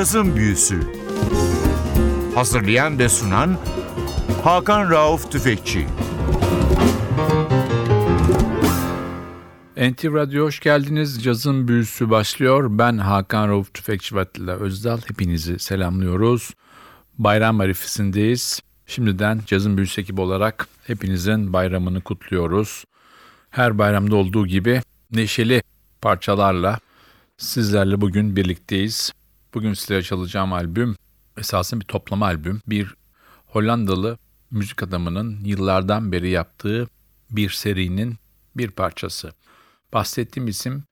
Cazın Büyüsü Hazırlayan ve sunan Hakan Rauf Tüfekçi NTV Radyo hoş geldiniz. Cazın Büyüsü başlıyor. Ben Hakan Rauf Tüfekçi ve Atilla Özdal. Hepinizi selamlıyoruz. Bayram arifesindeyiz. Şimdiden Cazın Büyüsü ekibi olarak hepinizin bayramını kutluyoruz. Her bayramda olduğu gibi neşeli parçalarla sizlerle bugün birlikteyiz. Bugün sizlere çalacağım albüm esasen bir toplama albüm. Bir Hollandalı müzik adamının yıllardan beri yaptığı bir serinin bir parçası. Bahsettiğim isim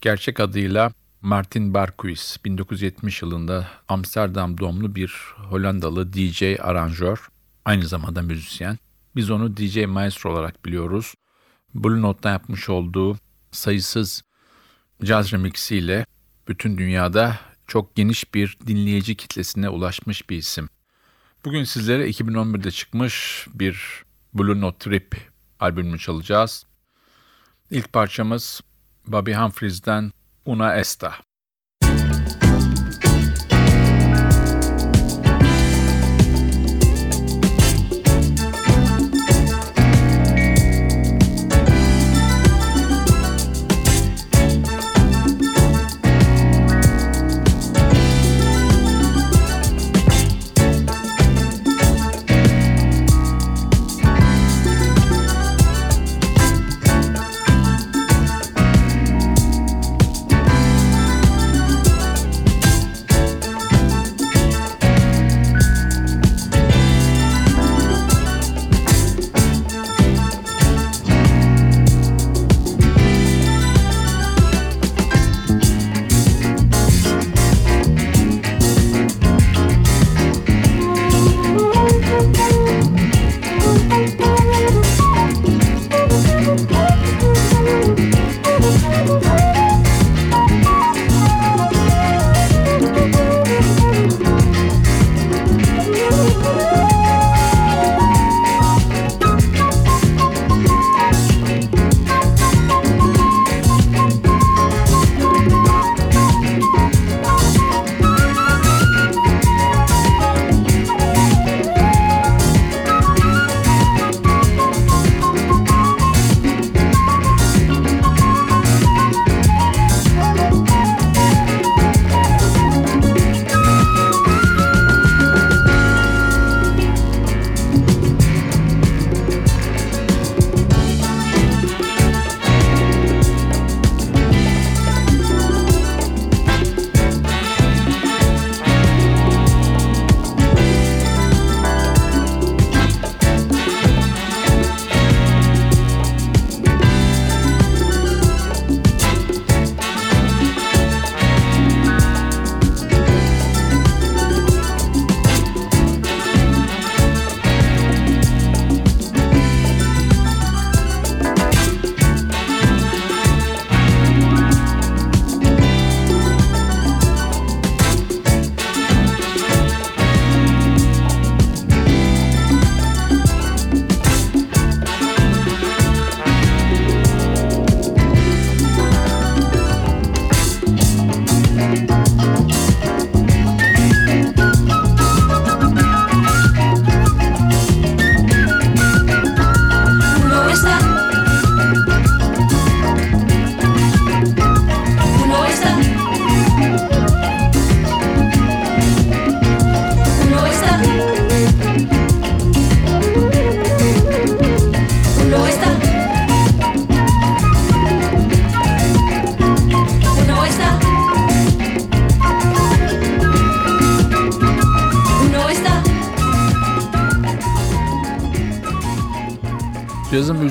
gerçek adıyla Martin Barkuis. 1970 yılında Amsterdam doğumlu bir Hollandalı DJ aranjör, aynı zamanda müzisyen. Biz onu DJ Maestro olarak biliyoruz. Blue Note'dan yapmış olduğu sayısız caz remixiyle bütün dünyada çok geniş bir dinleyici kitlesine ulaşmış bir isim. Bugün sizlere 2011'de çıkmış bir Blue Note Trip albümünü çalacağız. İlk parçamız Bobby Humphries'den Una Esta.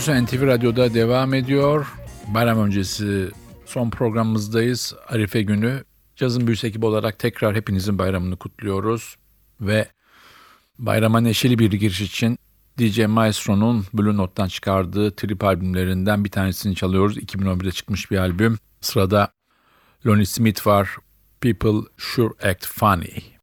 Büyüsü NTV Radyo'da devam ediyor. Bayram öncesi son programımızdayız. Arife günü. Cazın Büyüsü ekibi olarak tekrar hepinizin bayramını kutluyoruz. Ve bayrama neşeli bir giriş için DJ Maestro'nun Blue Note'dan çıkardığı trip albümlerinden bir tanesini çalıyoruz. 2011'de çıkmış bir albüm. Sırada Lonnie Smith var. People Sure Act Funny.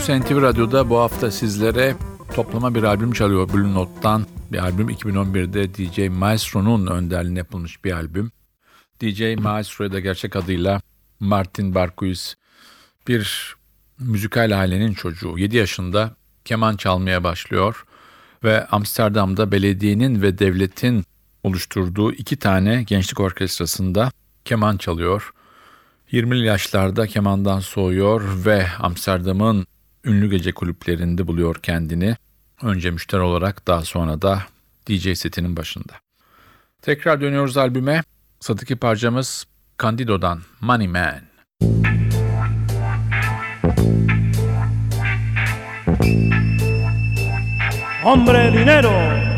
Cazın Müsen TV Radyo'da bu hafta sizlere toplama bir albüm çalıyor Blue Note'dan. Bir albüm 2011'de DJ Maestro'nun önderliğinde yapılmış bir albüm. DJ Maestro'ya da gerçek adıyla Martin Barkuis bir müzikal ailenin çocuğu. 7 yaşında keman çalmaya başlıyor ve Amsterdam'da belediyenin ve devletin oluşturduğu iki tane gençlik orkestrasında keman çalıyor. 20'li yaşlarda kemandan soğuyor ve Amsterdam'ın ünlü gece kulüplerinde buluyor kendini. Önce müşteri olarak daha sonra da DJ setinin başında. Tekrar dönüyoruz albüme. Satıki parçamız Candido'dan Money Man. Hombre dinero.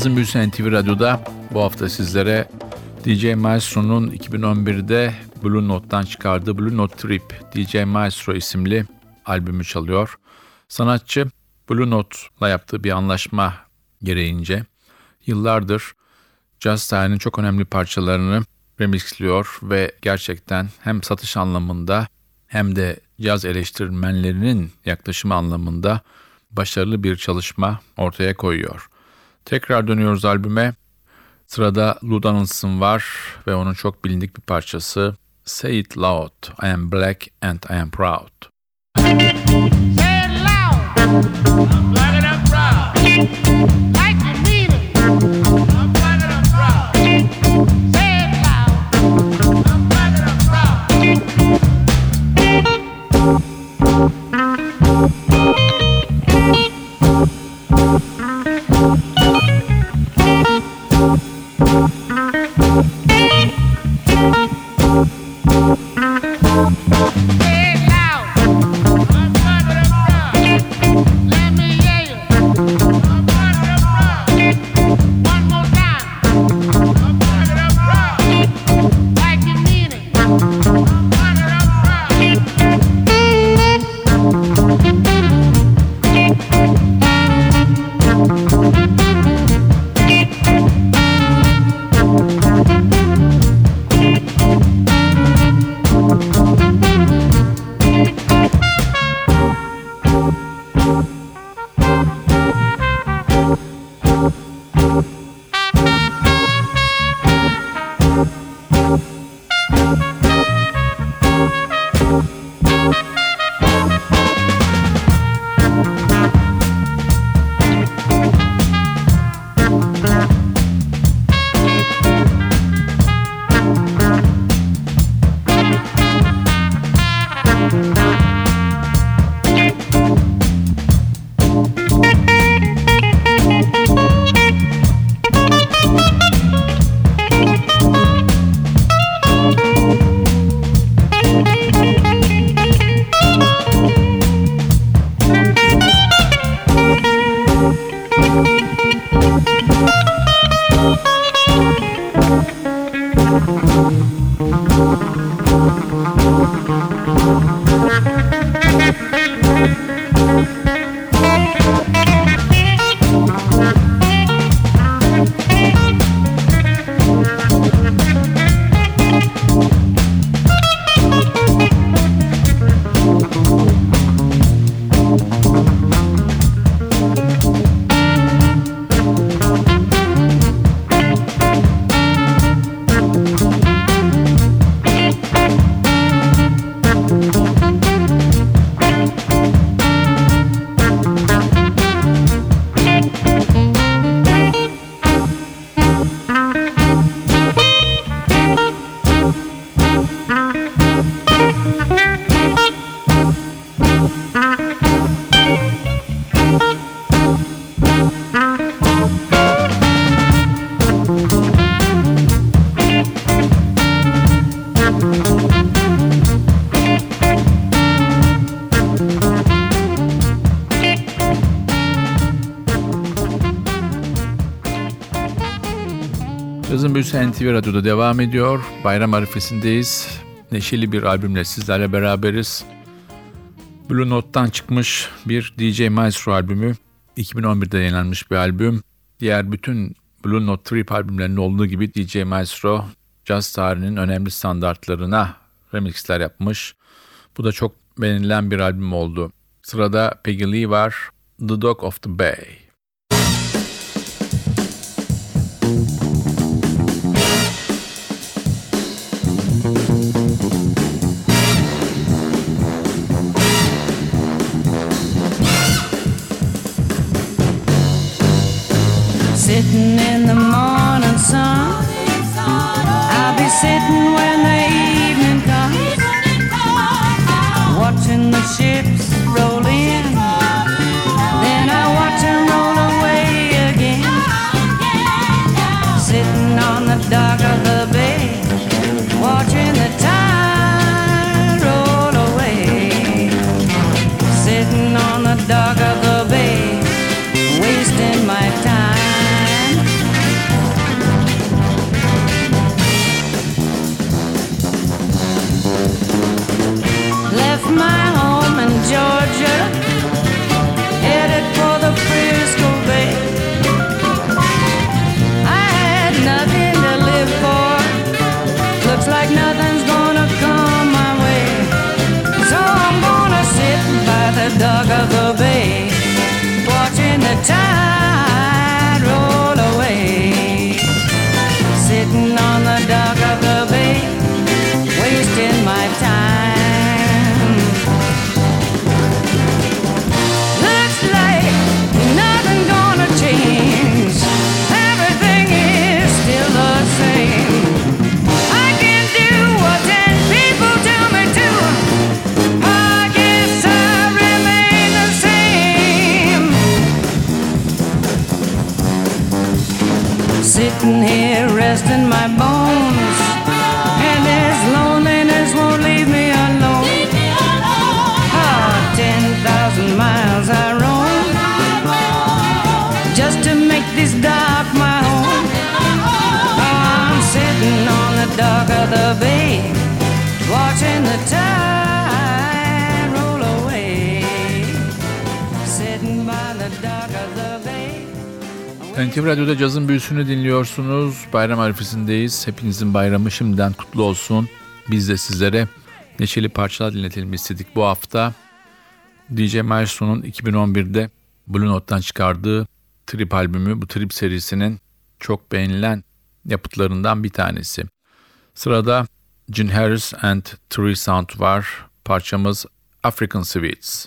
Cazın Büyüsü NTV Radyo'da bu hafta sizlere DJ Maestro'nun 2011'de Blue Note'dan çıkardığı Blue Note Trip DJ Maestro isimli albümü çalıyor. Sanatçı Blue Note'la yaptığı bir anlaşma gereğince yıllardır caz tarihinin çok önemli parçalarını remixliyor ve gerçekten hem satış anlamında hem de caz eleştirmenlerinin yaklaşımı anlamında başarılı bir çalışma ortaya koyuyor. Tekrar dönüyoruz albüme. Sırada Lou var ve onun çok bilindik bir parçası Say It Loud, I Am Black and I Am Proud. Say it loud, I'm black and I'm proud. Büyüsü NTV Radyo'da devam ediyor. Bayram arifesindeyiz. Neşeli bir albümle sizlerle beraberiz. Blue Note'dan çıkmış bir DJ Maestro albümü. 2011'de yayınlanmış bir albüm. Diğer bütün Blue Note Trip albümlerinde olduğu gibi DJ Maestro caz tarihinin önemli standartlarına remixler yapmış. Bu da çok beğenilen bir albüm oldu. Sırada Peggy Lee var, The Dog of the Bay. Sitting the dock of the bay, watching the tide roll away. Sitting on the dock of the bay, wasting my time. Sitting here resting my bones, NTV Radyo'da cazın büyüsünü dinliyorsunuz. Bayram arifisindeyiz. Hepinizin bayramı şimdiden kutlu olsun. Biz de sizlere neşeli parçalar dinletelim istedik bu hafta. DJ Maestro'nun 2011'de Blue Note'dan çıkardığı Trip albümü bu Trip serisinin çok beğenilen yapıtlarından bir tanesi. Sırada Gene Harris and Tree Sound var. Parçamız African Sweets.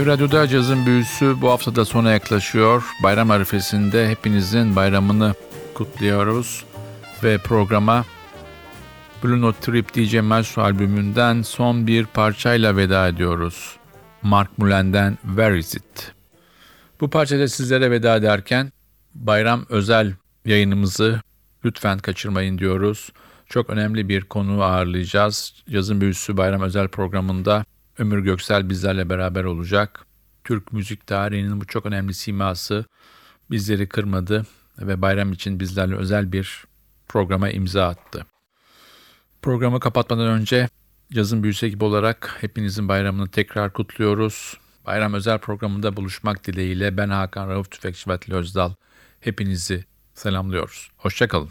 NTV Radyo'da cazın büyüsü bu hafta da sona yaklaşıyor. Bayram arifesinde hepinizin bayramını kutluyoruz. Ve programa Blue Note Trip DJ Melsu albümünden son bir parçayla veda ediyoruz. Mark Mullen'den Where Is It? Bu parçada sizlere veda ederken bayram özel yayınımızı lütfen kaçırmayın diyoruz. Çok önemli bir konu ağırlayacağız. Yazın Büyüsü Bayram Özel programında Ömür Göksel bizlerle beraber olacak. Türk müzik tarihinin bu çok önemli siması bizleri kırmadı ve bayram için bizlerle özel bir programa imza attı. Programı kapatmadan önce Yazın Büyüsü ekibi olarak hepinizin bayramını tekrar kutluyoruz. Bayram özel programında buluşmak dileğiyle ben Hakan Rauf Tüfekçi Vatili Özdal. Hepinizi selamlıyoruz. Hoşçakalın.